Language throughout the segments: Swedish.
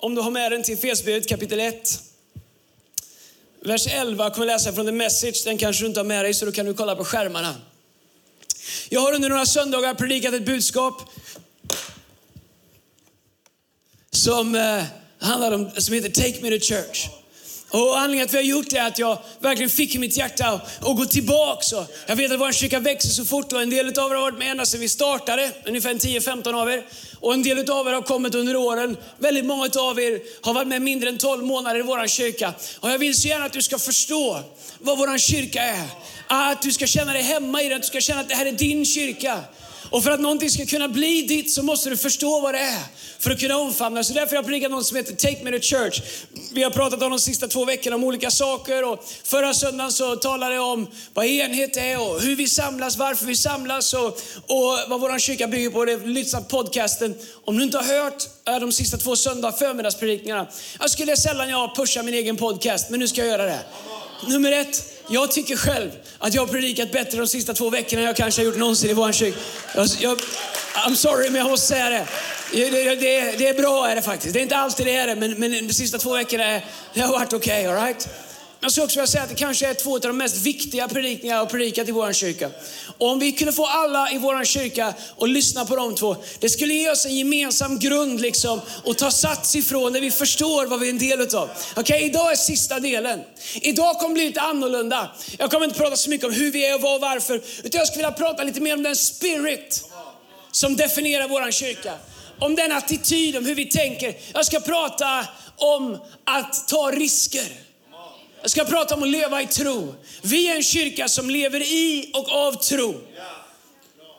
om du har med den till Efesierbrevet kapitel 1. Vers 11 kommer läsa från The Message. Den kanske du inte har med dig så då kan du kolla på skärmarna. Jag har under några söndagar predikat ett budskap som eh, handlar om, som heter Take Me to Church. Och anledningen till att vi har gjort det är att jag verkligen fick i mitt hjärta att, gå tillbaka. Och jag vet att vår kyrka växer så fort och en del av er har varit med ända sedan vi startade, ungefär 10-15 av er. Och en del av er har kommit under åren. Väldigt många av er har varit med mindre än 12 månader i vår kyrka. Och jag vill så gärna att du ska förstå vad vår kyrka är. Att du ska känna dig hemma i den, att du ska känna att det här är din kyrka. Och för att någonting ska kunna bli ditt så måste du förstå vad det är för att kunna omfamna. Så därför har jag predikat något som heter Take Me to Church. Vi har pratat om de sista två veckorna om olika saker och förra söndagen så talade jag om vad enhet är och hur vi samlas, varför vi samlas och, och vad vår kyrka bygger på. Det lyssna på podcasten. Om du inte har hört de sista två söndag förmiddagspredikningarna. Jag skulle sällan jag pushar min egen podcast, men nu ska jag göra det. Nummer ett, jag tycker själv att jag har predikat bättre de sista två veckorna än jag kanske har gjort någonsin i vår kyrka. Jag, jag, I'm sorry, men jag måste säga det. Det, det, det, det är bra är det faktiskt. Det är inte alltid det är det, men, men de sista två veckorna är, det har varit okej. Okay, all right? Jag skulle också vilja säga att det kanske är två av de mest viktiga predikningar jag har predikat i vår kyrka. Och om vi kunde få alla i vår kyrka att lyssna på de två, det skulle ge oss en gemensam grund liksom att ta sats ifrån när vi förstår vad vi är en del utav. Okej, okay, idag är sista delen. Idag kommer bli lite annorlunda. Jag kommer inte prata så mycket om hur vi är och vad och varför, utan jag skulle vilja prata lite mer om den spirit som definierar vår kyrka. Om den attityd, om hur vi tänker. Jag ska prata om att ta risker. Jag ska prata om att leva i tro. Vi är en kyrka som lever i och av tro.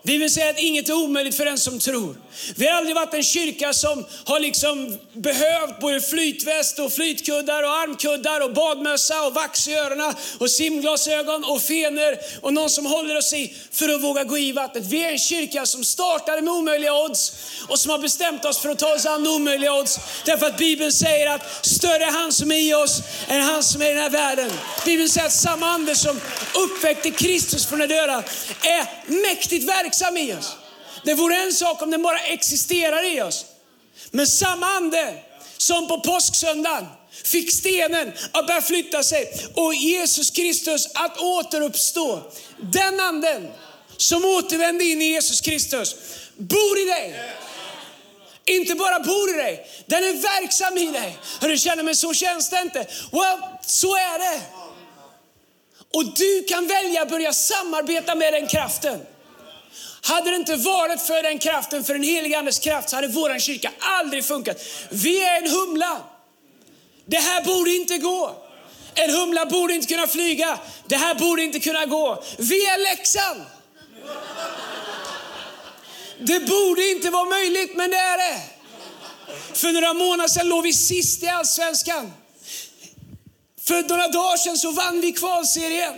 Vi vill säga att inget är omöjligt för den som tror. Vi har aldrig varit en kyrka som har liksom behövt både flytväst och flytkuddar och armkuddar och badmössa och vax i öronen och simglasögon och fenor och någon som håller oss i för att våga gå i vattnet. Vi är en kyrka som startade med omöjliga odds och som har bestämt oss för att ta oss an omöjliga odds. Därför att Bibeln säger att större är han som är i oss än han som är i den här världen. Bibeln säger att samma ande som uppväckte Kristus från de döda är mäktigt verksam i oss. Det vore en sak om den bara existerar i oss. Men samma ande som på påsksöndagen fick stenen att börja flytta sig och Jesus Kristus att återuppstå. Den anden som återvände in i Jesus Kristus bor i dig. Inte bara bor i dig, den är verksam i dig. Hör du känner, mig, så känns det inte. Well, så är det. Och du kan välja att börja samarbeta med den kraften. Hade det inte varit för den kraften, för den heliga Andes kraft, så hade vår kyrka aldrig funkat. Vi är en humla. Det här borde inte gå. En humla borde inte kunna flyga. Det här borde inte kunna gå. Vi är läxan! Det borde inte vara möjligt, men det är det. För några månader sedan låg vi sist i Allsvenskan. För några dagar sedan så vann vi kvalserien.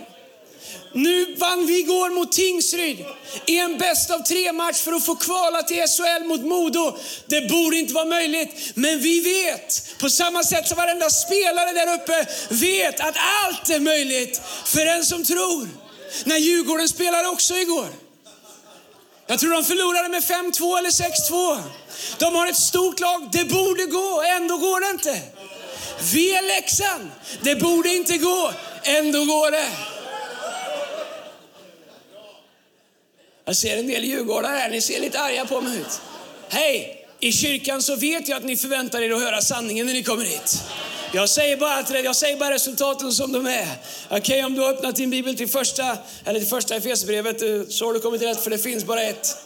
Nu vann vi igår mot Tingsryd i en bäst av tre match för att få kvala till SHL mot Modo. Det borde inte vara möjligt, men vi vet, på samma sätt som varenda spelare där uppe vet att allt är möjligt för den som tror. När Djurgården spelade också igår. Jag tror de förlorade med 5-2 eller 6-2. De har ett stort lag, det borde gå, ändå går det inte. Vi är Leksand, det borde inte gå, ändå går det. Jag ser en del djurgårdare här, ni ser lite arga på mig ut. Hej! I kyrkan så vet jag att ni förväntar er att höra sanningen när ni kommer hit. Jag säger bara, att, jag säger bara resultaten som de är. Okej, okay, om du har öppnat din bibel till första, eller till första Efesierbrevet eh, så har du kommit rätt för det finns bara ett.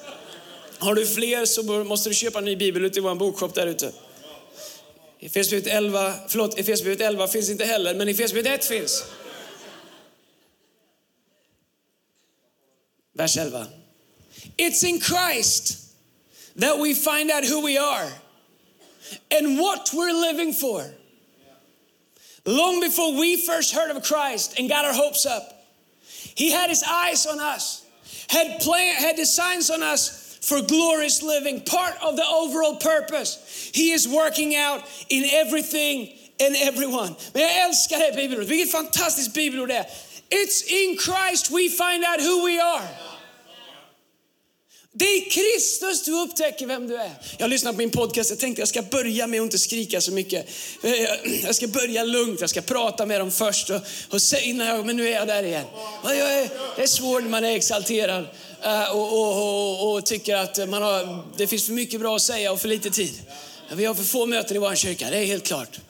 Har du fler så måste du köpa en ny bibel ute i vår bokshop där ute. Efesierbrevet 11, förlåt, Efesierbrevet 11 finns inte heller, men Efesierbrevet 1 finns. Vers 11. It's in Christ that we find out who we are. and what we're living for. Long before we first heard of Christ and got our hopes up, He had His eyes on us, had, plan, had designs on us for glorious living, part of the overall purpose. He is working out in everything and everyone. Men jag älskar det bibelordet. Vilket fantastiskt bibelord det är. It's in Christ we find out who we are. Det är i Kristus du upptäcker vem du är. Jag lyssnade på min podcast, jag tänkte jag ska börja med att inte skrika så mycket. Jag ska börja lugnt, jag ska prata med dem först och, och innan jag, men nu är jag där igen. Jag är, det är svårt när man är exalterad eh, och, och, och, och tycker att man har, det finns för mycket bra att säga och för lite tid. Vi har för få möten i vår kyrka, det är helt klart.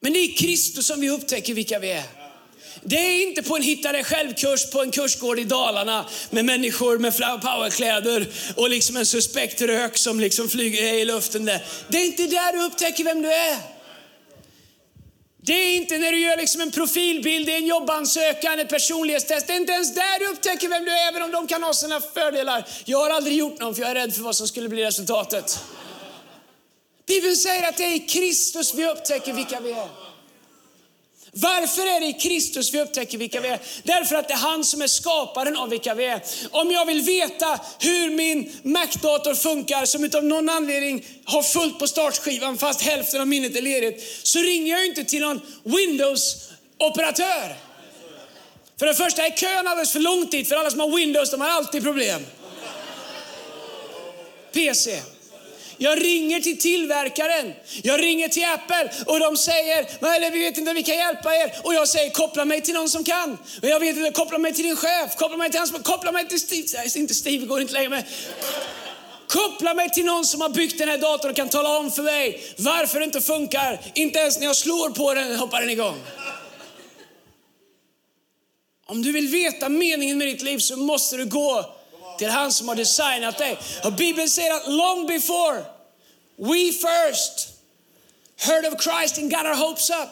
Men det är i Kristus som vi upptäcker vilka vi är. Det är inte på en hitta dig själv-kurs på en kursgård i Dalarna med människor med powerkläder och liksom en suspekt rök som liksom flyger i luften. Där. Det är inte där du upptäcker vem du är. Det är inte när du gör liksom en profilbild, en jobbansökan, ett personlighetstest. Det är inte ens där du upptäcker vem du är, även om de kan ha sina fördelar. Jag har aldrig gjort någon för jag är rädd för vad som skulle bli resultatet. Bibeln säger att det är i Kristus vi upptäcker vilka vi är. Varför är det i Kristus vi upptäcker vilka vi är? Därför att det är han som är skaparen av vilka vi är. Om jag vill veta hur min Mac-dator funkar, som utav någon anledning har fullt på startskivan fast hälften av minnet är ledigt, så ringer jag inte till någon Windows-operatör. För det första är kön alldeles för lång tid, för alla som har Windows de har alltid problem. PC. Jag ringer till tillverkaren, jag ringer till Apple och de säger, eller vi vet inte, vi kan hjälpa er. Och jag säger, koppla mig till någon som kan. Och jag vet inte, koppla mig till din chef, koppla mig till hans, koppla mig till Steve. Nej, inte Steve, går inte längre. Men koppla mig till någon som har byggt den här datorn och kan tala om för mig varför det inte funkar. Inte ens när jag slår på den hoppar den igång. Om du vill veta meningen med ditt liv så måste du gå till han som har designat dig. Och Bibeln säger att long before we first heard of Christ and got our hopes up,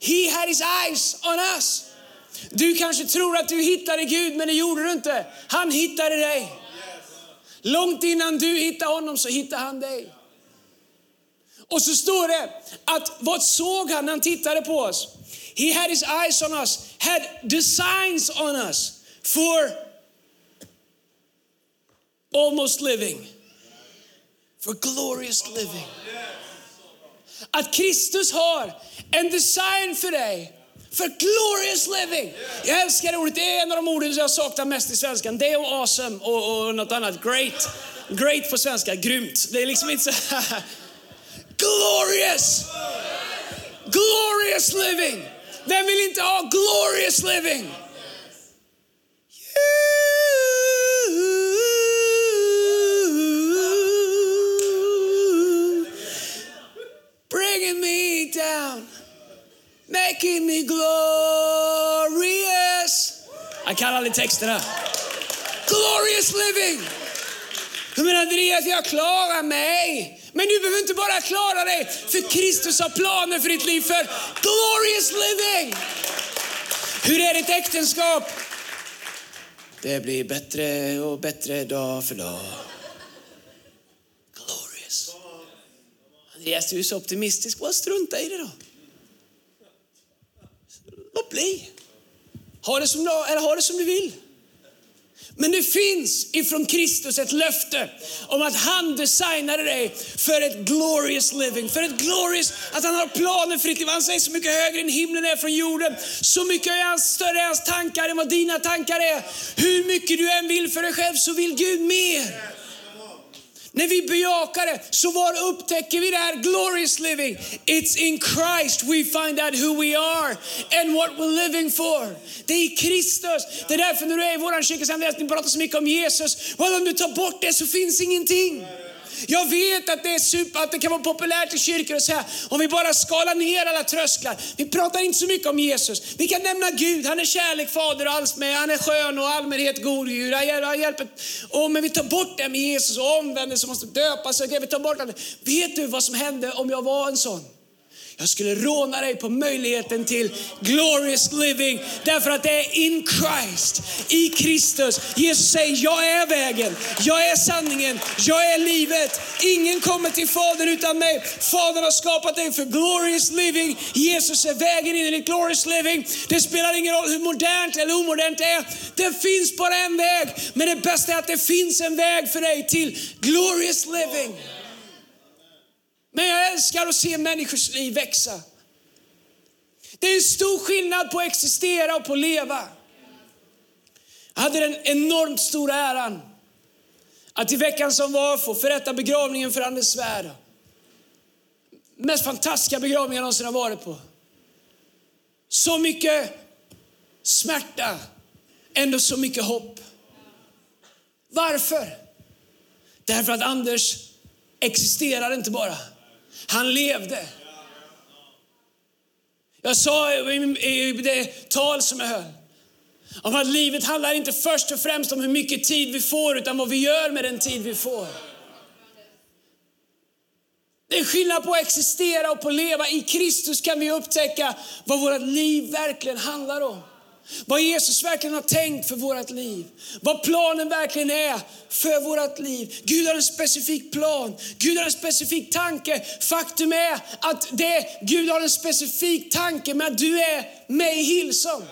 he had his eyes on us. Du kanske tror att du hittade Gud, men det gjorde du inte. Han hittade dig. Långt innan du hittade honom så hittade han dig. Och så står det att vad såg han när han tittade på oss? He had his eyes on us, had designs on us for almost living. For glorious living. Att Kristus har en design för dig för glorious living. Jag älskar det ordet. Det är en av de orden jag saknar mest i svenskan. Det och awesome och, och något annat. Great. Great på svenska. Grymt. Det är liksom inte så Glorious! Glorious living. Vem vill inte ha glorious living? Making me glorious. Jag kan aldrig texterna. Glorious living. Jag menar Andreas, jag klarar mig. Men du behöver inte bara klara dig, för Kristus har planer för ditt liv för glorious living. Hur är ditt äktenskap? Det blir bättre och bättre dag för dag. Andreas, du är så optimistisk. Vad strunta i det då. Låt bli. Ha det som, eller ha det som du vill. Men det finns ifrån Kristus ett löfte om att han designade dig för ett glorious living, för ett glorious, att han har planer för ditt liv. Han säger så mycket högre än himlen är från jorden, så mycket är hans, större är hans tankar än vad dina tankar är. Hur mycket du än vill för dig själv så vill Gud mer. När vi bejakar det, så var upptäcker vi det här glorious living. It's in Christ we find out who we are and what we're living for. Det är i Kristus. Det är därför när du är i vår kyrka, ni pratar så mycket om Jesus. Well, om du tar bort det så finns ingenting. Jag vet att det, är super, att det kan vara populärt i kyrkor att säga, om vi bara skalar ner alla trösklar. Vi pratar inte så mycket om Jesus. Vi kan nämna Gud, han är kärlek, fader och allt med. Han är skön och allmänhet god djur. Han hjälper. Och, men vi tar bort det med Jesus och omvändelse måste döpas. Och vi tar bort det. Vet du vad som hände om jag var en sån? Jag skulle råna dig på möjligheten till glorious living. Därför att det är in Christ, i Kristus. Jesus säger, jag är vägen, jag är sanningen, jag är livet. Ingen kommer till Fadern utan mig. Fadern har skapat dig för glorious living. Jesus är vägen in i ditt glorious living. Det spelar ingen roll hur modernt eller omodernt det är. Det finns bara en väg. Men det bästa är att det finns en väg för dig till glorious living. Men jag älskar att se människors liv växa. Det är en stor skillnad på att existera och på att leva. Jag hade den enormt stora äran att i veckan som var få förrätta begravningen för Anders Svärd. Mest fantastiska begravning jag någonsin har varit på. Så mycket smärta, ändå så mycket hopp. Varför? Därför att Anders existerar inte bara. Han levde. Jag sa i det tal som jag höll om att livet handlar inte först och främst om hur mycket tid vi får utan vad vi gör med den tid vi får. Det är skillnad på att existera och på att leva. I Kristus kan vi upptäcka vad vårt liv verkligen handlar om. Vad Jesus verkligen har tänkt för vårt liv. Vad planen verkligen är för vårt liv. Gud har en specifik plan. Gud har en specifik tanke. Faktum är att det, Gud har en specifik tanke med att du är med i Hillsong.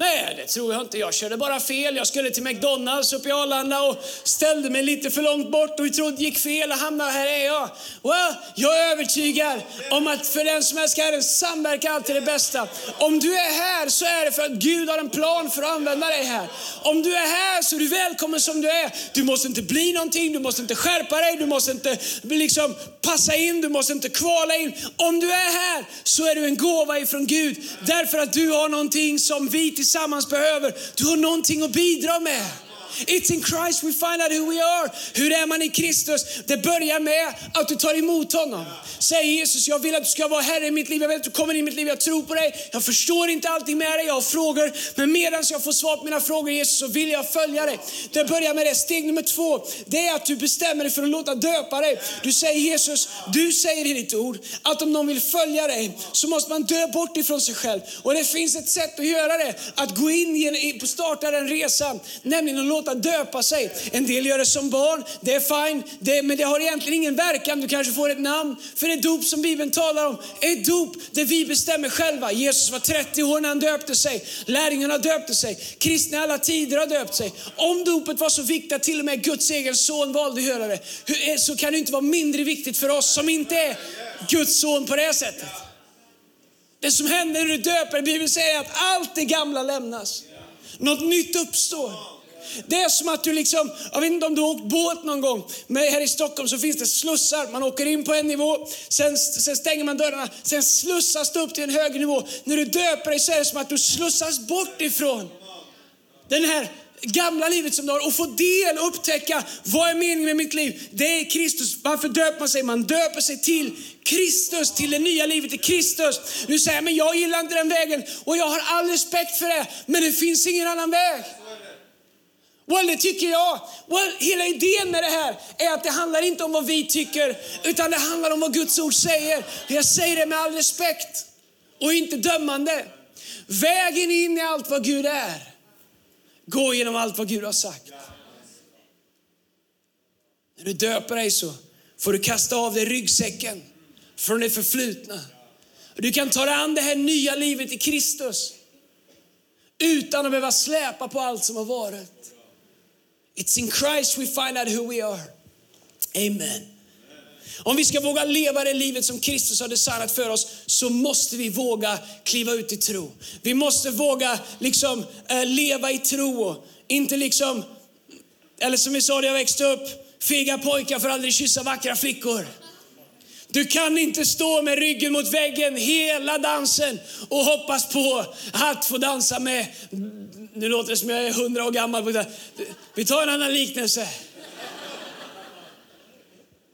Nej, det tror jag inte. Jag körde bara fel. Jag skulle till McDonalds uppe i Arlanda och ställde mig lite för långt bort och trodde gick fel och hamnade här är jag. Well, jag är övertygad om att för den som älskar Herren samverkar alltid det bästa. Om du är här så är det för att Gud har en plan för att använda dig här. Om du är här så är du välkommen som du är. Du måste inte bli någonting, du måste inte skärpa dig, du måste inte liksom passa in, du måste inte kvala in. Om du är här så är du en gåva ifrån Gud därför att du har någonting som vi tillsammans behöver. Du har någonting att bidra med. It's in Christ we find out who we are. Hur är man i Kristus? Det börjar med att du tar emot honom. Säg Jesus, jag vill att du ska vara Herre i mitt liv. Jag vill att du kommer in i mitt liv. Jag tror på dig. Jag förstår inte allting med dig. Jag har frågor. Men medan jag får svar på mina frågor Jesus så vill jag följa dig. Det börjar med det. Steg nummer två, det är att du bestämmer dig för att låta döpa dig. Du säger Jesus, du säger i ditt ord att om någon vill följa dig så måste man dö bort ifrån sig själv. Och det finns ett sätt att göra det. Att gå in i starta den resan, nämligen att låta döpa sig. En del gör det som barn, det är fine, det, men det har egentligen ingen verkan. Du kanske får ett namn för det dop som Bibeln talar om. Ett dop där vi bestämmer själva. Jesus var 30 år när han döpte sig. Lärjungarna döpte sig. Kristna i alla tider har döpt sig. Om dopet var så viktigt att till och med Guds egen son valde att göra det, så kan det inte vara mindre viktigt för oss som inte är Guds son på det sättet. Det som händer när du döper, Bibeln säger att allt det gamla lämnas. Något nytt uppstår. Det är som att du liksom, jag vet inte om du har åkt båt någon gång, men här i Stockholm så finns det slussar. Man åker in på en nivå, sen, sen stänger man dörrarna, sen slussas du upp till en högre nivå. När du döper dig så är det som att du slussas bort ifrån den här gamla livet som du har och få del och upptäcka vad är meningen med mitt liv? Det är Kristus. Varför döper man sig? Man döper sig till Kristus, till det nya livet i Kristus. Nu säger jag, men jag gillar inte den vägen och jag har all respekt för det, men det finns ingen annan väg. Well, det tycker jag. Well, hela idén med det här är att det handlar inte om vad vi tycker, utan det handlar om vad Guds ord säger. Jag säger det med all respekt och inte dömande. Vägen in i allt vad Gud är, gå genom allt vad Gud har sagt. När du döper dig så får du kasta av dig ryggsäcken från det förflutna. Du kan ta dig an det här nya livet i Kristus utan att behöva släpa på allt som har varit. It's in Christ we find out who we are. Amen. Om vi ska våga leva det livet som Kristus har designat för oss så måste vi våga kliva ut i tro. Vi måste våga liksom äh, leva i tro och inte liksom, eller som vi sa när jag växte upp, fega pojkar får aldrig kyssa vackra flickor. Du kan inte stå med ryggen mot väggen hela dansen och hoppas på att få dansa med nu låter det som jag är hundra år gammal. Vi tar en annan liknelse.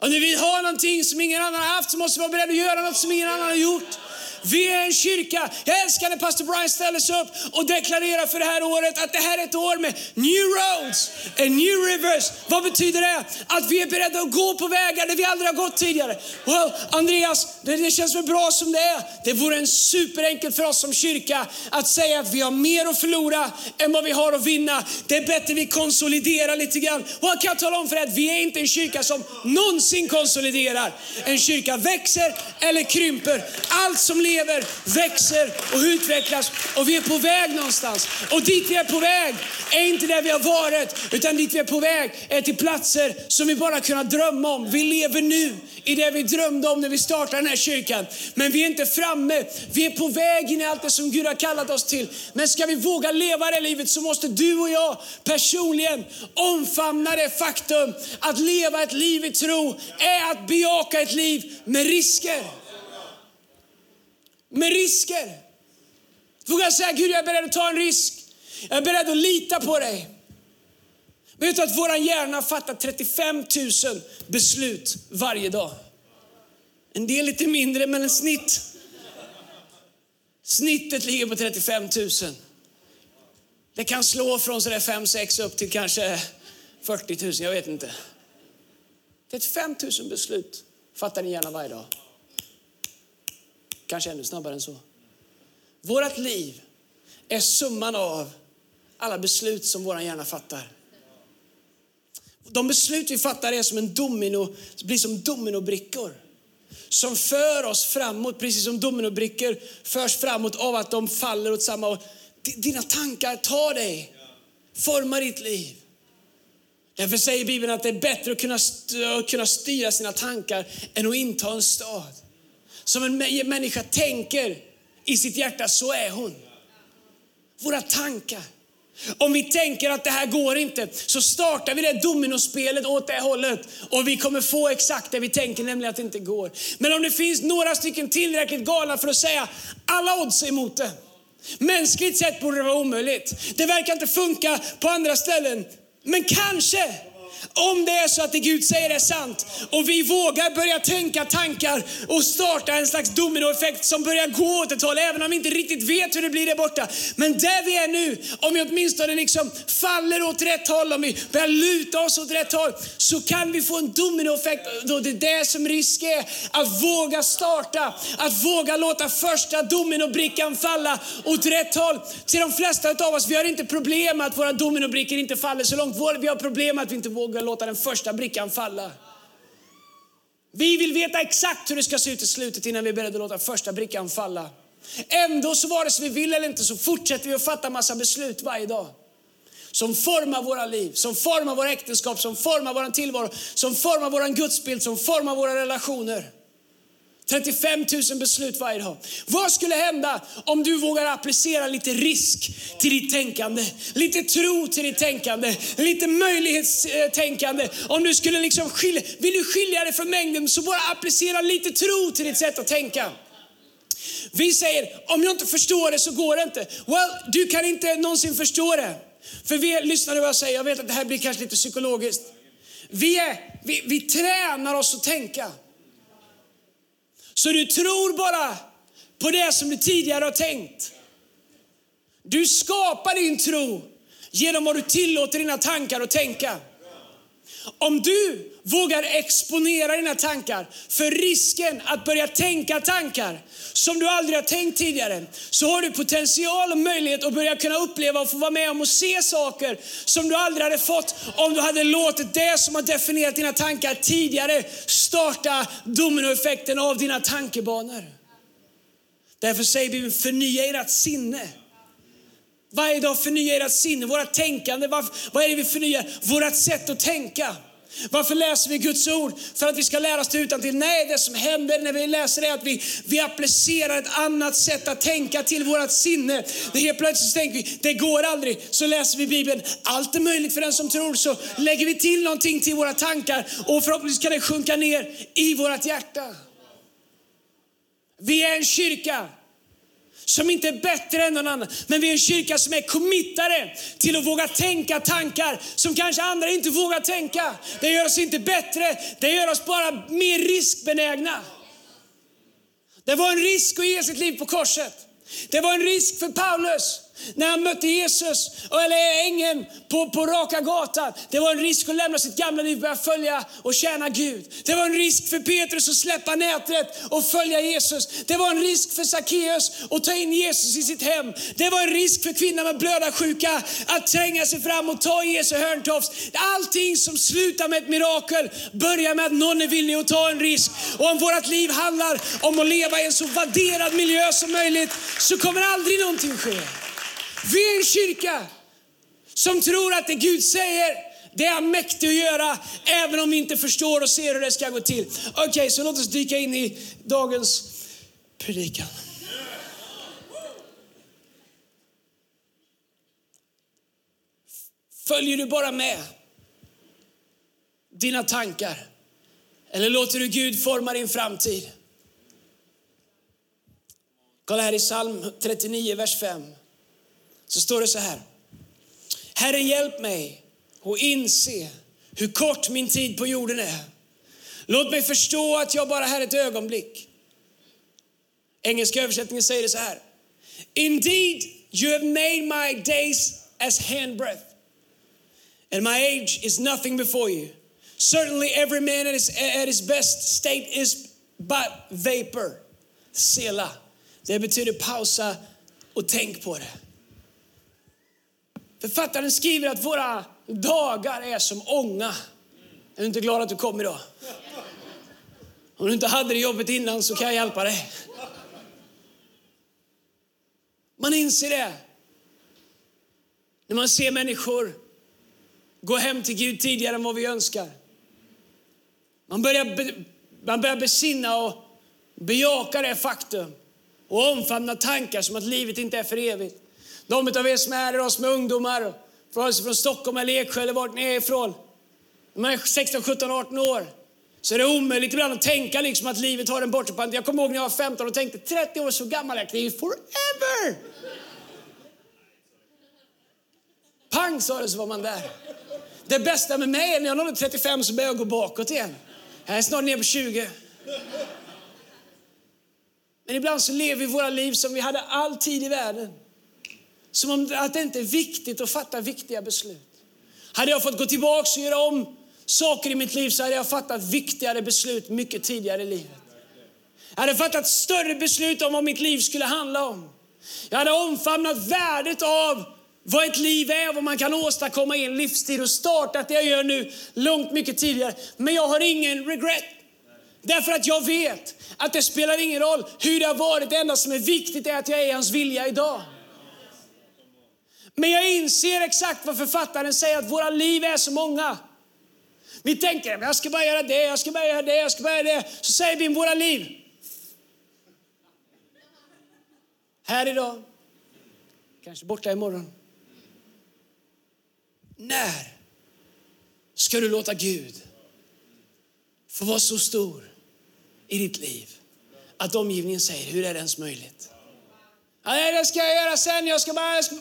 Om du vill ha någonting som ingen annan har haft så måste vi vara beredda att göra något som ingen annan har gjort. Vi är en kyrka. Jag älskar när pastor Brian ställer sig upp och deklarerar för det här året att det här är ett år med new roads and new rivers. Vad betyder det? Att vi är beredda att gå på vägar där vi aldrig har gått tidigare. Well, Andreas, det, det känns väl bra som det är. Det vore en superenkelt för oss som kyrka att säga att vi har mer att förlora än vad vi har att vinna. Det är bättre vi konsoliderar lite grann. Och jag kan tala om för er att vi är inte en kyrka som någonsin konsoliderar. En kyrka växer eller krymper. Allt som lever växer och utvecklas och vi är på väg någonstans. Och dit vi är på väg är inte där vi har varit, utan dit vi är på väg är till platser som vi bara kunnat drömma om. Vi lever nu i det vi drömde om när vi startade den här kyrkan. Men vi är inte framme. Vi är på väg in i allt det som Gud har kallat oss till. Men ska vi våga leva det livet så måste du och jag personligen omfamna det faktum att leva ett liv i tro är att bejaka ett liv med risker. Med risker. Vågar säga Gud jag är beredd att ta en risk. Jag är beredd att lita på dig. Vet du att vår hjärna fattar 35 000 beslut varje dag? En del lite mindre, men en snitt. Snittet ligger på 35 000. Det kan slå från 5-6 upp till kanske 40 000, jag vet inte. 35 000 beslut fattar din hjärna varje dag. Kanske ännu snabbare än så. Vårt liv är summan av alla beslut som vår hjärna fattar. De beslut vi fattar är som en domino, blir som dominobrickor som för oss framåt, precis som dominobrickor förs framåt av att de faller åt samma håll. Dina tankar tar dig, formar ditt liv. Därför säger Bibeln att det är bättre att kunna, kunna styra sina tankar än att inta en stad. Som en människa tänker i sitt hjärta, så är hon. Våra tankar. Om vi tänker att det här går inte så startar vi det dominospelet åt det hållet och vi kommer få exakt det vi tänker, nämligen att det inte går. Men om det finns några stycken tillräckligt galna för att säga alla odds är emot det. Mänskligt sett borde det vara omöjligt. Det verkar inte funka på andra ställen. Men kanske om det är så att det Gud säger är sant och vi vågar börja tänka tankar och starta en slags dominoeffekt som börjar gå åt ett håll, även om vi inte riktigt vet hur det blir där borta. Men där vi är nu, om vi åtminstone liksom faller åt rätt håll, om vi börjar luta oss åt rätt håll, så kan vi få en dominoeffekt. Då det är det som risk är, att våga starta, att våga låta första dominobrickan falla åt rätt håll. Till de flesta av oss, vi har inte problem med att våra dominobrickor inte faller så långt. Vi har problem med att vi inte vågar låta den första brickan falla. Vi vill veta exakt hur det ska se ut i slutet innan vi är beredda att låta första brickan falla. Ändå så vare sig vi vill eller inte så fortsätter vi att fatta massa beslut varje dag. Som formar våra liv, som formar våra äktenskap, som formar vår tillvaro, som formar vår gudsbild, som formar våra relationer. 35 000 beslut varje dag. Vad skulle hända om du vågar applicera lite risk till ditt tänkande? Lite tro till ditt tänkande, lite möjlighetstänkande. Om du skulle liksom skilja, vill du skilja dig från mängden så bara applicera lite tro till ditt sätt att tänka. Vi säger, om jag inte förstår det så går det inte. Well, du kan inte någonsin förstå det. För vi, lyssna nu vad jag säger, jag vet att det här blir kanske lite psykologiskt. Vi, är, vi, vi tränar oss att tänka. Så du tror bara på det som du tidigare har tänkt. Du skapar din tro genom vad du tillåter dina tankar att tänka. Om du vågar exponera dina tankar för risken att börja tänka tankar som du aldrig har tänkt tidigare, så har du potential och möjlighet att börja kunna uppleva och få vara med om och se saker som du aldrig hade fått om du hade låtit det som har definierat dina tankar tidigare starta dominoeffekten av dina tankebanor. Därför säger Bibeln, förnya ert sinne. Varje dag förnya ert sinne, våra tänkande. Vad, vad är det vi förnyar? Vårt sätt att tänka. Varför läser vi Guds ord? För att vi ska lära oss det utan till. Nej, det som händer när vi läser det är att vi, vi applicerar ett annat sätt att tänka till vårt sinne. Det helt plötsligt tänker vi, det går aldrig. Så läser vi Bibeln, allt är möjligt för den som tror. Så lägger vi till någonting till våra tankar och förhoppningsvis kan det sjunka ner i vårt hjärta. Vi är en kyrka som inte är bättre än någon annan. Men vi är en kyrka som är committade till att våga tänka tankar som kanske andra inte vågar tänka. Det gör oss inte bättre, det gör oss bara mer riskbenägna. Det var en risk att ge sitt liv på korset. Det var en risk för Paulus när han mötte Jesus, eller ängeln på, på raka gatan. Det var en risk att lämna sitt gamla liv och börja följa och tjäna Gud. Det var en risk för Petrus att släppa nätet och följa Jesus. Det var en risk för Sackeus att ta in Jesus i sitt hem. Det var en risk för kvinnan med blödarsjuka att tränga sig fram och ta Jesu hörntofs. Allting som slutar med ett mirakel börjar med att någon är villig att ta en risk. Och om vårt liv handlar om att leva i en så vadderad miljö som möjligt så kommer aldrig någonting ske. Vi är en kyrka som tror att det Gud säger, det är han mäktig att göra, även om vi inte förstår och ser hur det ska gå till. Okej, okay, så låt oss dyka in i dagens predikan. Följer du bara med dina tankar? Eller låter du Gud forma din framtid? Kolla här i psalm 39, vers 5 så står det så här. Herre hjälp mig att inse hur kort min tid på jorden är. Låt mig förstå att jag bara är här ett ögonblick. Engelska översättningen säger det så här. Indeed you have made my days as handbreadth and my age is nothing before you. Certainly every man at his, at his best state is but vapor. Sela. Det betyder pausa och tänk på det. Författaren skriver att våra dagar är som ånga. Är du inte glad att du kom idag? Om du inte hade det jobbet innan så kan jag hjälpa dig. Man inser det. När man ser människor gå hem till Gud tidigare än vad vi önskar. Man börjar, man börjar besinna och bejaka det faktum och omfamna tankar som att livet inte är för evigt. De av er som är här oss med ungdomar, alltså från Stockholm eller Eksjö eller vart ni är ifrån. När man är 16, 17, 18 år så är det omöjligt ibland att tänka liksom att livet har en bortre parentes. Jag kommer ihåg när jag var 15 och tänkte 30 år så gammal är jag, forever! Pang sa det så var man där. Det bästa med mig är när jag nådde 35 så började jag gå bakåt igen. Jag är snart nere på 20. Men ibland så lever vi våra liv som vi hade all tid i världen. Som om att det inte är viktigt att fatta viktiga beslut. Hade jag fått gå tillbaka och göra om saker i mitt liv så hade jag fattat viktigare beslut mycket tidigare i livet. Jag hade fattat större beslut om vad mitt liv skulle handla om. Jag hade omfamnat värdet av vad ett liv är och vad man kan åstadkomma i en livsstil och startat det jag gör nu långt mycket tidigare. Men jag har ingen regret. Därför att jag vet att det spelar ingen roll hur det har varit. Det enda som är viktigt är att jag är i hans vilja idag. Men jag inser exakt vad författaren säger, att våra liv är så många. Vi tänker, jag ska bara göra det, jag ska bara göra det, jag ska bara göra det. Så säger vi våra liv. Här idag, kanske borta imorgon. När ska du låta Gud få vara så stor i ditt liv att omgivningen säger, hur är det ens möjligt? Nej, det ska jag göra sen, jag ska bara... Jag ska...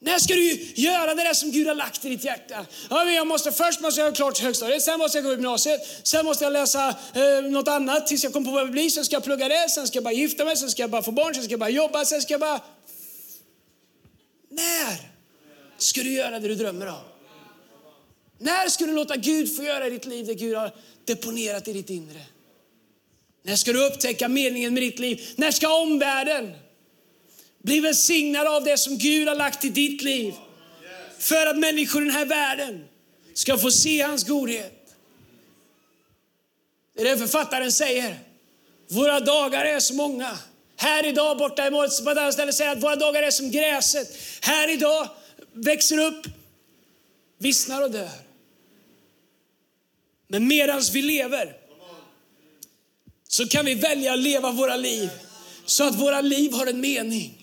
När ska du göra det där som Gud har lagt i ditt hjärta? Ja, men jag måste, först måste jag göra klart högstadiet, sen måste jag gå gymnasiet, sen måste jag läsa eh, något annat tills jag kommer på vad jag vill bli, sen ska jag plugga det, sen ska jag bara gifta mig, sen ska jag bara få barn, sen ska jag bara jobba, sen ska jag bara... När ska du göra det du drömmer om? När ska du låta Gud få göra i ditt liv det Gud har deponerat i ditt inre? När ska du upptäcka meningen med ditt liv? När ska omvärlden bli välsignad av det som Gud har lagt i ditt liv. För att människor i den här världen ska få se hans godhet. Det är det författaren säger. Våra dagar är så många. Här idag, borta i morgon, på ett annat ställe säger att våra dagar är som gräset. Här idag växer upp, vissnar och dör. Men medan vi lever så kan vi välja att leva våra liv så att våra liv har en mening.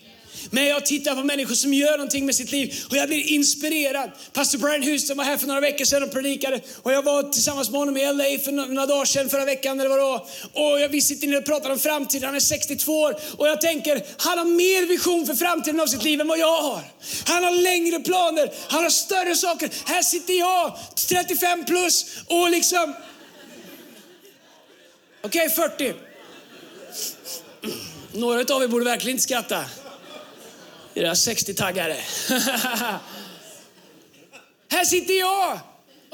Men jag tittar på människor som gör någonting med sitt liv och jag blir inspirerad. Pastor Brian Houston var här för några veckor sedan och predikade och jag var tillsammans med honom i LA för några dagar sedan, förra veckan eller vad det var. Och vi sitter ner och pratar om framtiden. Han är 62 år och jag tänker, han har mer vision för framtiden av sitt liv än vad jag har. Han har längre planer, han har större saker. Här sitter jag, 35 plus och liksom Okej, 40. Några av er borde verkligen inte skratta. Era 60-taggare. Här sitter jag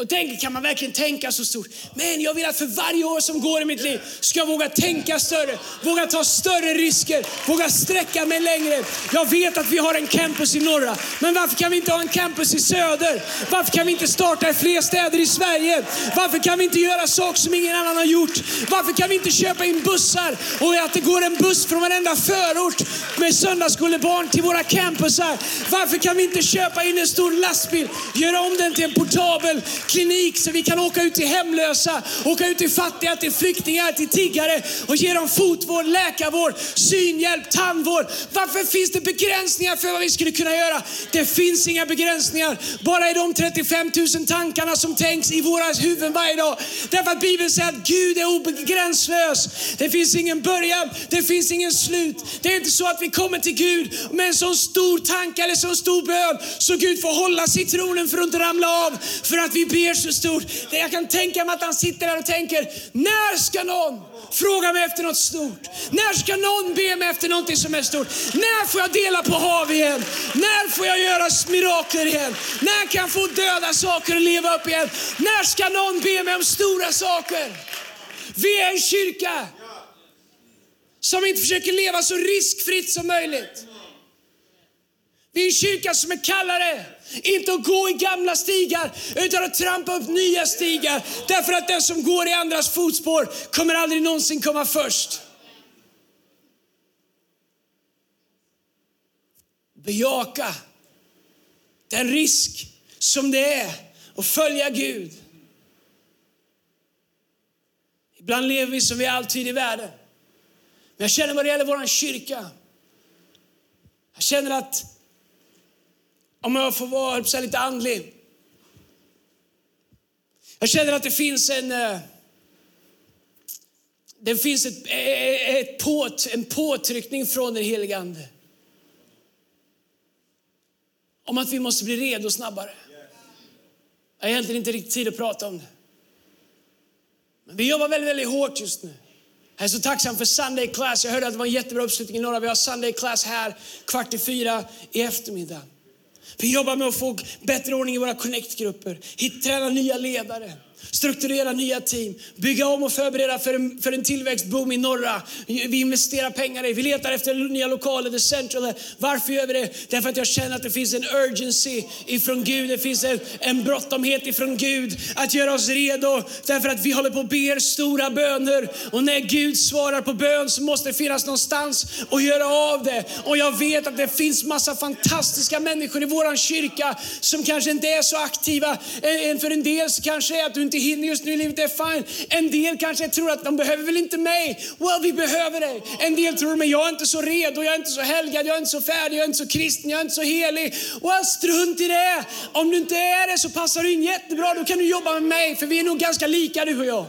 och tänk, kan man verkligen tänka så stort? Men jag vill att för varje år som går i mitt liv ska jag våga tänka större, våga ta större risker, våga sträcka mig längre. Jag vet att vi har en campus i norra, men varför kan vi inte ha en campus i söder? Varför kan vi inte starta i fler städer i Sverige? Varför kan vi inte göra saker som ingen annan har gjort? Varför kan vi inte köpa in bussar och att det går en buss från varenda förort med söndagsskolebarn till våra campusar? Varför kan vi inte köpa in en stor lastbil, göra om den till en portabel klinik så vi kan åka ut till hemlösa, åka ut till fattiga, till flyktingar, till tiggare och ge dem fotvård, läkarvård, synhjälp, tandvård. Varför finns det begränsningar för vad vi skulle kunna göra? Det finns inga begränsningar. Bara i de 35 000 tankarna som tänks i våra huvuden varje dag. Därför att Bibeln säger att Gud är obegränsslös. Det finns ingen början, det finns ingen slut. Det är inte så att vi kommer till Gud med en sån stor tanke eller så stor bön så Gud får hålla citronen för att inte ramla av. För att vi ber så stort. Jag kan tänka mig att han sitter där och tänker, när ska någon fråga mig efter något stort? När ska någon be mig efter någonting som är stort? När får jag dela på hav igen? När får jag göra mirakler igen? När kan jag få döda saker och leva upp igen? När ska någon be mig om stora saker? Vi är en kyrka som inte försöker leva så riskfritt som möjligt. Vi är en kyrka som är kallare inte att gå i gamla stigar, utan att trampa upp nya stigar. Därför att den som går i andras fotspår kommer aldrig någonsin komma först. Bejaka den risk som det är att följa Gud. Ibland lever vi som vi alltid i världen. Men jag känner vad det gäller vår kyrka. Jag känner att om jag får vara så lite andlig. Jag känner att det finns en... Eh, det finns ett, eh, eh, ett påt, en påtryckning från den helige Ande. Om att vi måste bli redo snabbare. Jag har egentligen inte riktigt tid att prata om det. Men vi jobbar väldigt, väldigt hårt just nu. Jag är så tacksam för Sunday class. Jag hörde att det var en jättebra uppslutning i norra. Vi har Sunday class här kvart i fyra i eftermiddag. Vi jobbar med att få bättre ordning i våra connect-grupper, träna nya ledare, strukturera nya team, bygga om och förbereda för en, för en tillväxtboom i norra. Vi investerar pengar i, vi letar efter nya lokaler, the central. Varför gör vi det? Därför att jag känner att det finns en urgency ifrån Gud, det finns en, en bråttomhet ifrån Gud att göra oss redo. Därför att vi håller på och ber stora böner och när Gud svarar på bön så måste det finnas någonstans att göra av det. Och jag vet att det finns massa fantastiska människor i våran kyrka som kanske inte är så aktiva. En- För en del så kanske är att du inte hinner just nu i livet, det är fine. En del kanske tror att de behöver väl inte mig. Well, vi behöver dig. En del tror, men jag är inte så redo, jag är inte så helgad, jag är inte så färdig, jag är inte så kristen, jag är inte så helig. Well, strunt i det. Om du inte är det så passar du in jättebra, då kan du jobba med mig, för vi är nog ganska lika du och jag.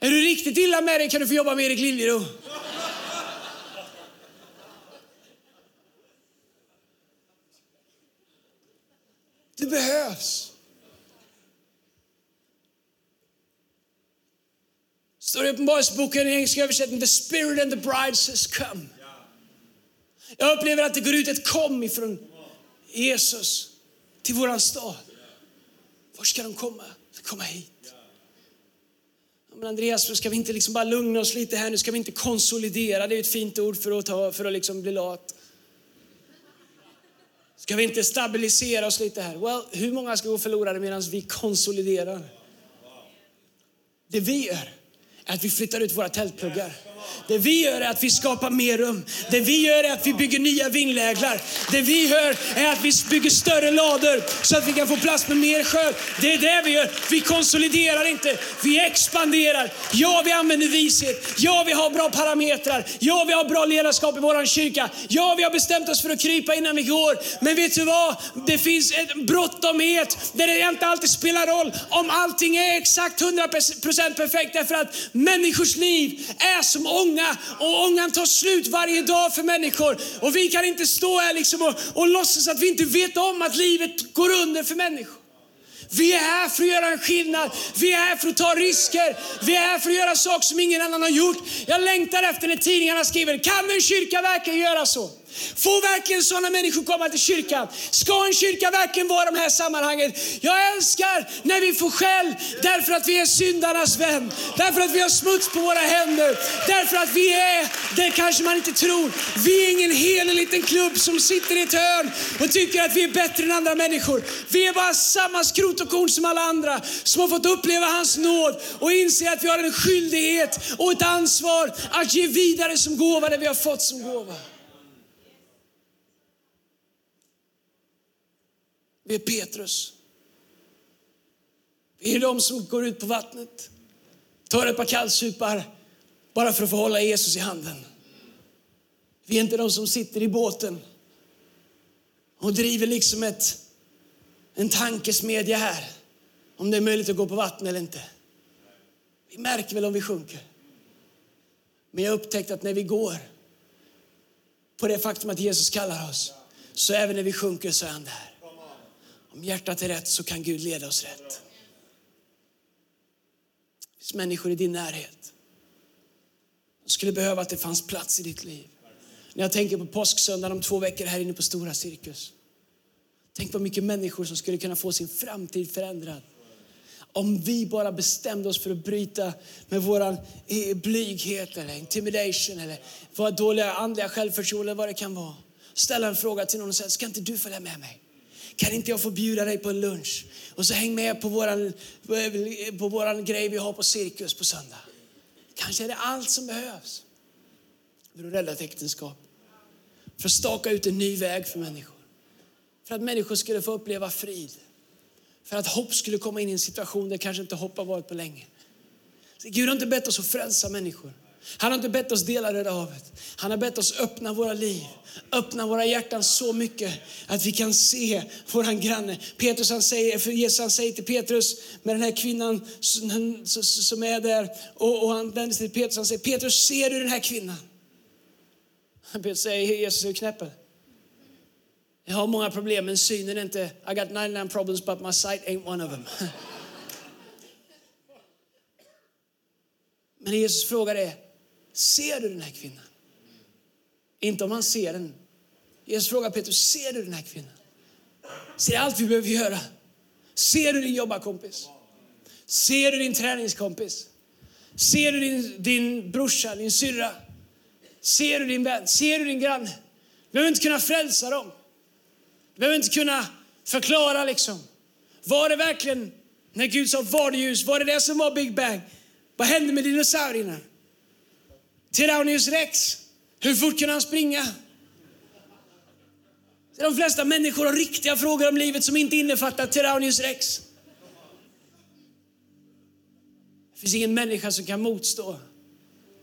Är du riktigt illa med dig kan du få jobba med Erik Liljero. Du behövs står det i Uppenbarelseboken i engelska översättning, the spirit and the bride says come. Jag upplever att det går ut ett kom ifrån Jesus till våran stad. Var ska de komma? De ska komma hit. Men Andreas, ska vi inte liksom bara lugna oss lite här nu? Ska vi inte konsolidera? Det är ett fint ord för att, ta, för att liksom bli lat. Ska vi inte stabilisera oss lite här? Well, hur många ska gå förlorade medan vi konsoliderar? Det vi gör att vi flyttar ut våra tältpluggar. Det vi gör är att vi skapar mer rum. Det vi gör är att vi bygger nya vingläglar. Det vi gör är att vi bygger större lador så att vi kan få plats med mer skörd. Det är det vi gör. Vi konsoliderar inte, vi expanderar. Ja, vi använder vishet. Ja, vi har bra parametrar. Ja, vi har bra ledarskap i vår kyrka. Ja, vi har bestämt oss för att krypa innan vi går. Men vet du vad? Det finns en bråttomhet där det inte alltid spelar roll om allting är exakt 100% perfekt. Därför att människors liv är som ånga och ångan tar slut varje dag för människor. Och vi kan inte stå här liksom och, och låtsas att vi inte vet om att livet går under för människor. Vi är här för att göra en skillnad. Vi är här för att ta risker. Vi är här för att göra saker som ingen annan har gjort. Jag längtar efter när tidningarna skriver, kan en kyrka verkligen göra så? Får verkligen sådana människor komma till kyrkan? Ska en kyrka verkligen vara i de här sammanhangen? Jag älskar när vi får skäll därför att vi är syndarnas vän. Därför att vi har smuts på våra händer. Därför att vi är, det kanske man inte tror, vi är ingen helig liten klubb som sitter i ett hörn och tycker att vi är bättre än andra människor. Vi är bara samma skrot och korn som alla andra som har fått uppleva hans nåd och inser att vi har en skyldighet och ett ansvar att ge vidare som gåva det vi har fått som gåva. Vi är Petrus. Vi är de som går ut på vattnet, tar ett par kallsupar bara för att få hålla Jesus i handen. Vi är inte de som sitter i båten och driver liksom ett, en tankesmedja här. Om det är möjligt att gå på vatten eller inte. Vi märker väl om vi sjunker. Men jag upptäckte att när vi går på det faktum att Jesus kallar oss, så även när vi sjunker så är han där. Om hjärtat är rätt så kan Gud leda oss rätt. Det finns människor i din närhet som skulle behöva att det fanns plats i ditt liv. När jag tänker på påsksöndagen om två veckor här inne på Stora Cirkus. Tänk på mycket människor som skulle kunna få sin framtid förändrad. Om vi bara bestämde oss för att bryta med vår eh, blyghet eller intimidation eller våra dåliga andliga självförtroende eller vad det kan vara. Ställa en fråga till någon och säga, ska inte du följa med mig? Kan inte jag få bjuda dig på en lunch? Och så häng med på våran, på våran grej vi har på Cirkus på söndag. Kanske är det allt som behövs för att rädda ett äktenskap. För att staka ut en ny väg för människor. För att människor skulle få uppleva frid. För att hopp skulle komma in i en situation där kanske inte hopp har varit på länge. Så Gud har inte bett oss att frälsa människor. Han har inte bett oss dela Röda havet. Han har bett oss öppna våra liv, öppna våra hjärtan så mycket att vi kan se våran granne. Petrus han säger, för Jesus han säger till Petrus med den här kvinnan som är där och, och han vänder sig till Petrus han säger Petrus ser du den här kvinnan? Petrus säger Jesus är knäppen. Jag har många problem men synen är inte, I got 99 problems but my sight ain't one of them. Men Jesus frågar är, Ser du den här kvinnan? Inte om han ser den. Jesus frågar Petrus, ser du den här kvinnan? Ser allt vi behöver göra? Ser du din jobbarkompis? Ser du din träningskompis? Ser du din, din brorsa, din syrra? Ser du din vän? Ser du din granne? Du behöver inte kunna frälsa dem. Du behöver inte kunna förklara liksom. Var det verkligen, när Gud sa var det ljus, var det det som var Big Bang? Vad hände med dinosaurierna? Tyrannius rex. Hur fort kunde han springa? De flesta människor har riktiga frågor om livet som inte innefattar Tyrannius rex. Det finns ingen människa som kan motstå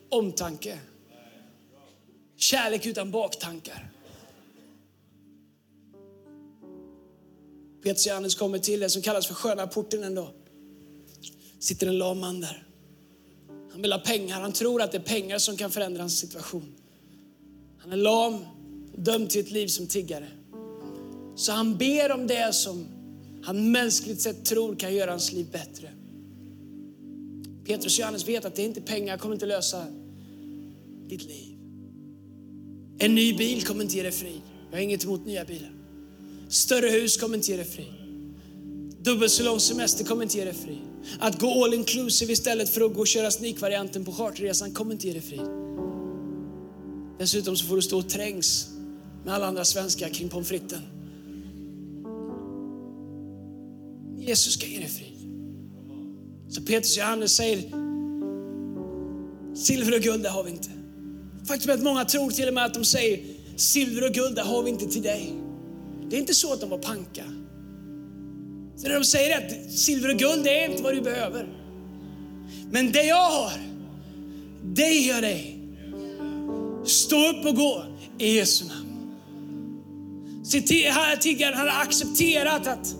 omtanke. Kärlek utan baktankar. Petrus Johannes kommer till det som kallas för sköna porten en dag. Sitter en lam man där. Han vill ha pengar. Han tror att det är pengar som kan förändra hans situation. Han är lam, och dömd till ett liv som tiggare. Så han ber om det som han mänskligt sett tror kan göra hans liv bättre. Petrus och Johannes vet att det är inte pengar kommer inte lösa ditt liv. En ny bil kommer inte ge dig frid. Jag har inget emot nya bilar. Större hus kommer inte ge dig frid. Dubbelt så lång semester kommer inte ge dig frid. Att gå all inclusive istället för att gå och köra snikvarianten på charterresan kommer inte ge dig frid. Dessutom så får du stå och trängs med alla andra svenskar kring pommes fritesen. Jesus ska ge dig frid. Så Petrus och Johannes säger, silver och guld det har vi inte. Faktum är att många tror till och med att de säger, silver och guld det har vi inte till dig. Det är inte så att de var panka. Så det de säger att silver och guld är inte vad du behöver. Men det jag har, det ger jag dig. Stå upp och gå i Jesu namn. Tiggaren har accepterat att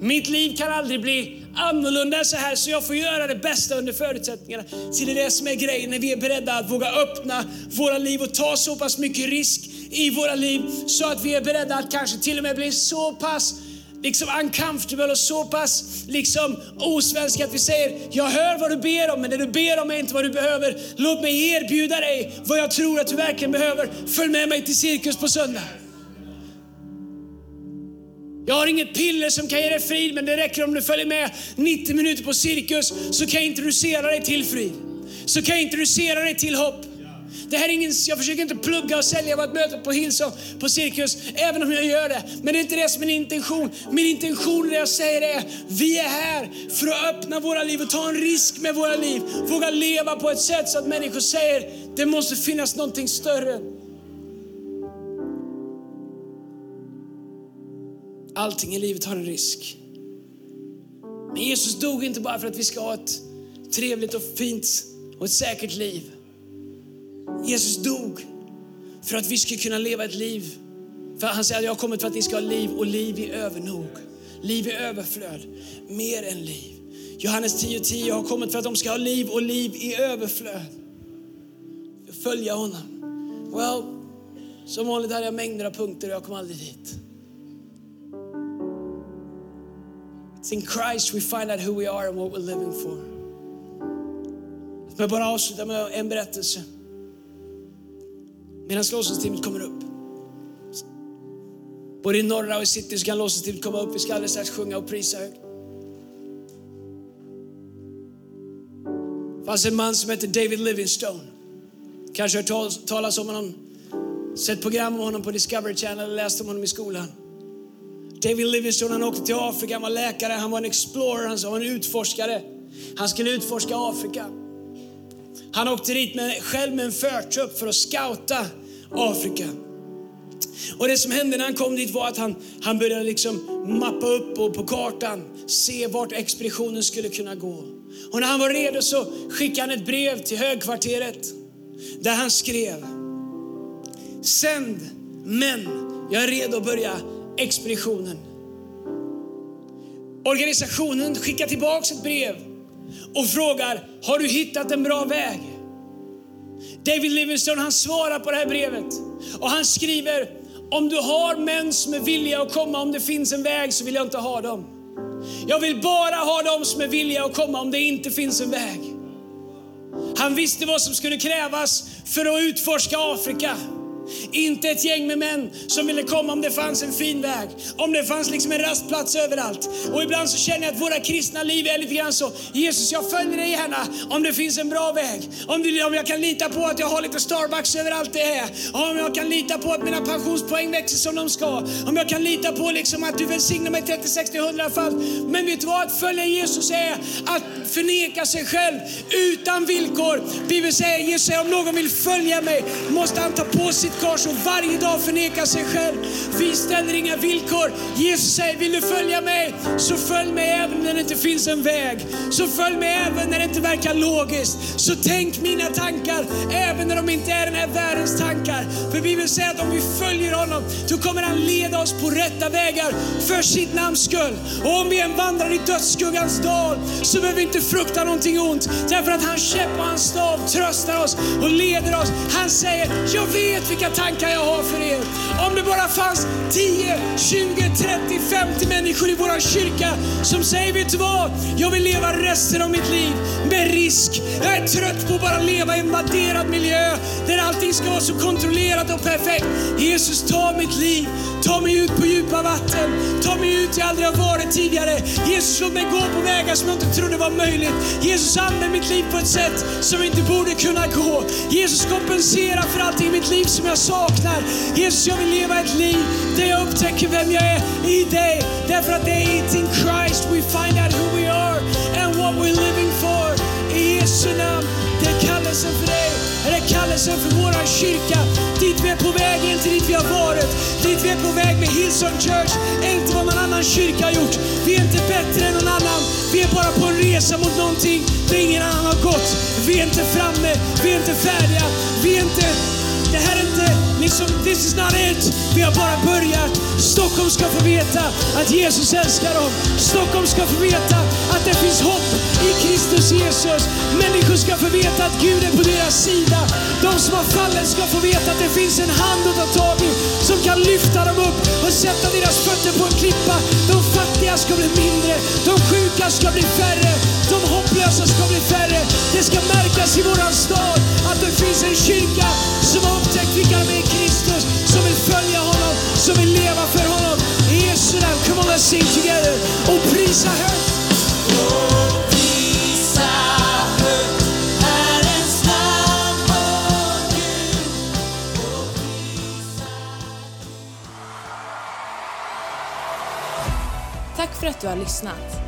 mitt liv kan aldrig bli annorlunda så här så jag får göra det bästa under förutsättningarna. Så det är det som är grejen när vi är beredda att våga öppna våra liv och ta så pass mycket risk i våra liv så att vi är beredda att kanske till och med bli så pass liksom uncomfortable och så pass liksom osvenska att vi säger, jag hör vad du ber om, men det du ber om är inte vad du behöver. Låt mig erbjuda dig vad jag tror att du verkligen behöver. Följ med mig till cirkus på söndag. Jag har inget piller som kan ge dig frid, men det räcker om du följer med 90 minuter på cirkus så kan jag introducera dig till frid. Så kan jag introducera dig till hopp. Det här är ingen, jag försöker inte plugga och sälja vad ett möte på Hillsong, på Cirkus, även om jag gör det. Men det är inte det som är min intention. Min intention, det jag säger är, vi är här för att öppna våra liv och ta en risk med våra liv. Våga leva på ett sätt så att människor säger, det måste finnas någonting större. Allting i livet har en risk. Men Jesus dog inte bara för att vi ska ha ett trevligt och fint och ett säkert liv. Jesus dog för att vi ska kunna leva ett liv. För han säger att jag har kommit för att ni ska ha liv och liv i övernog. Liv i överflöd. Mer än liv. Johannes 10.10 10, jag har kommit för att de ska ha liv och liv i överflöd. Följa honom. Well, som vanligt hade jag mängder av punkter och jag kom aldrig dit. It's in Christ we find out who we are and what we're living for. Låt mig bara avsluta med en berättelse. Medan lovsångsteamet kommer upp. Både i norra och i city så kan lovsångsteamet komma upp. Vi ska alldeles strax sjunga och prisa högt. Det fanns en man som hette David Livingstone. Kanske hört talas om honom, sett program om honom på Discovery Channel eller läst om honom i skolan. David Livingstone han åkte till Afrika, han var läkare, han var en explorer, han var en utforskare. Han skulle utforska Afrika. Han åkte dit med, själv med en förtrupp för att scouta Afrika. Och det som hände när han kom dit var att han, han började liksom mappa upp och på kartan se vart expeditionen skulle kunna gå. Och när han var redo så skickade han ett brev till högkvarteret där han skrev Sänd män, jag är redo att börja expeditionen. Organisationen skickade tillbaka ett brev och frågar, har du hittat en bra väg? David Livingstone han svarar på det här brevet och han skriver, om du har män som är villiga att komma, om det finns en väg så vill jag inte ha dem. Jag vill bara ha dem som är villiga att komma om det inte finns en väg. Han visste vad som skulle krävas för att utforska Afrika. Inte ett gäng med män som ville komma om det fanns en fin väg, om det fanns liksom en rastplats överallt. Och ibland så känner jag att våra kristna liv är lite grann så, Jesus jag följer dig gärna om det finns en bra väg. Om, du, om jag kan lita på att jag har lite Starbucks överallt det är. Om jag kan lita på att mina pensionspoäng växer som de ska. Om jag kan lita på liksom att du välsignar mig 30, 60, 100 fall. Men vet du vad? Att följa Jesus är att förneka sig själv utan villkor. Bibeln säger, Jesus säger om någon vill följa mig måste han ta på sitt kors och varje dag förneka sig själv. Vi ställer inga villkor. Jesus säger, vill du följa mig så följ mig även när det inte finns en väg. Så följ mig även när det inte verkar logiskt. Så tänk mina tankar även när de inte är den här världens tankar. För vi vill säga att om vi följer honom då kommer han leda oss på rätta vägar för sitt namns skull. Och om vi än vandrar i dödsskuggans dal så behöver vi inte frukta någonting ont. Därför att hans käpp och hans stav tröstar oss och leder oss. Han säger, jag vet vilka tankar jag har för er. Om det bara fanns 10, 20, 30, 50 människor i vår kyrka som säger, vet du vad? Jag vill leva resten av mitt liv med risk. Jag är trött på att bara leva i en vadderad miljö där allting ska vara så kontrollerat och perfekt. Jesus, ta mitt liv. Ta mig ut på djupa vatten. Ta mig ut jag aldrig har varit tidigare. Jesus, låt mig gå på vägar som jag inte trodde var möjligt. Jesus, använd mitt liv på ett sätt som inte borde kunna gå. Jesus, kompensera för allting i mitt liv som jag jag saknar. Jesus, jag vill leva ett liv där jag upptäcker vem jag är i dig. Därför att det är in Christ we find out who we are and what we're living for. I Jesu namn, det är kallelsen för dig. Det är kallelsen för vår kyrka. Dit vi är på väg, inte dit vi har varit. Dit vi är på väg med Hillsong Church, är inte vad någon annan kyrka har gjort. Vi är inte bättre än någon annan. Vi är bara på en resa mot någonting där ingen annan har gått. Vi är inte framme, vi är inte färdiga, vi är inte det här är inte liksom, this is not it. Vi har bara börjat. Stockholm ska få veta att Jesus älskar dem. Stockholm ska få veta att det finns hopp i Kristus Jesus. Människor ska få veta att Gud är på deras sida. De som har fallit ska få veta att det finns en hand att ta tag i som kan lyfta dem upp och sätta deras fötter på en klippa. De fattiga ska bli mindre, de sjuka ska bli färre, de hopplösa ska bli färre. Det ska märkas i våran stad att det finns en kyrka som har upptäckt vilka de är i Kristus, som vill följa honom, som vill leva för honom. I Jesu namn, come on let's sing together och prisa högt. Tack för att du har lyssnat.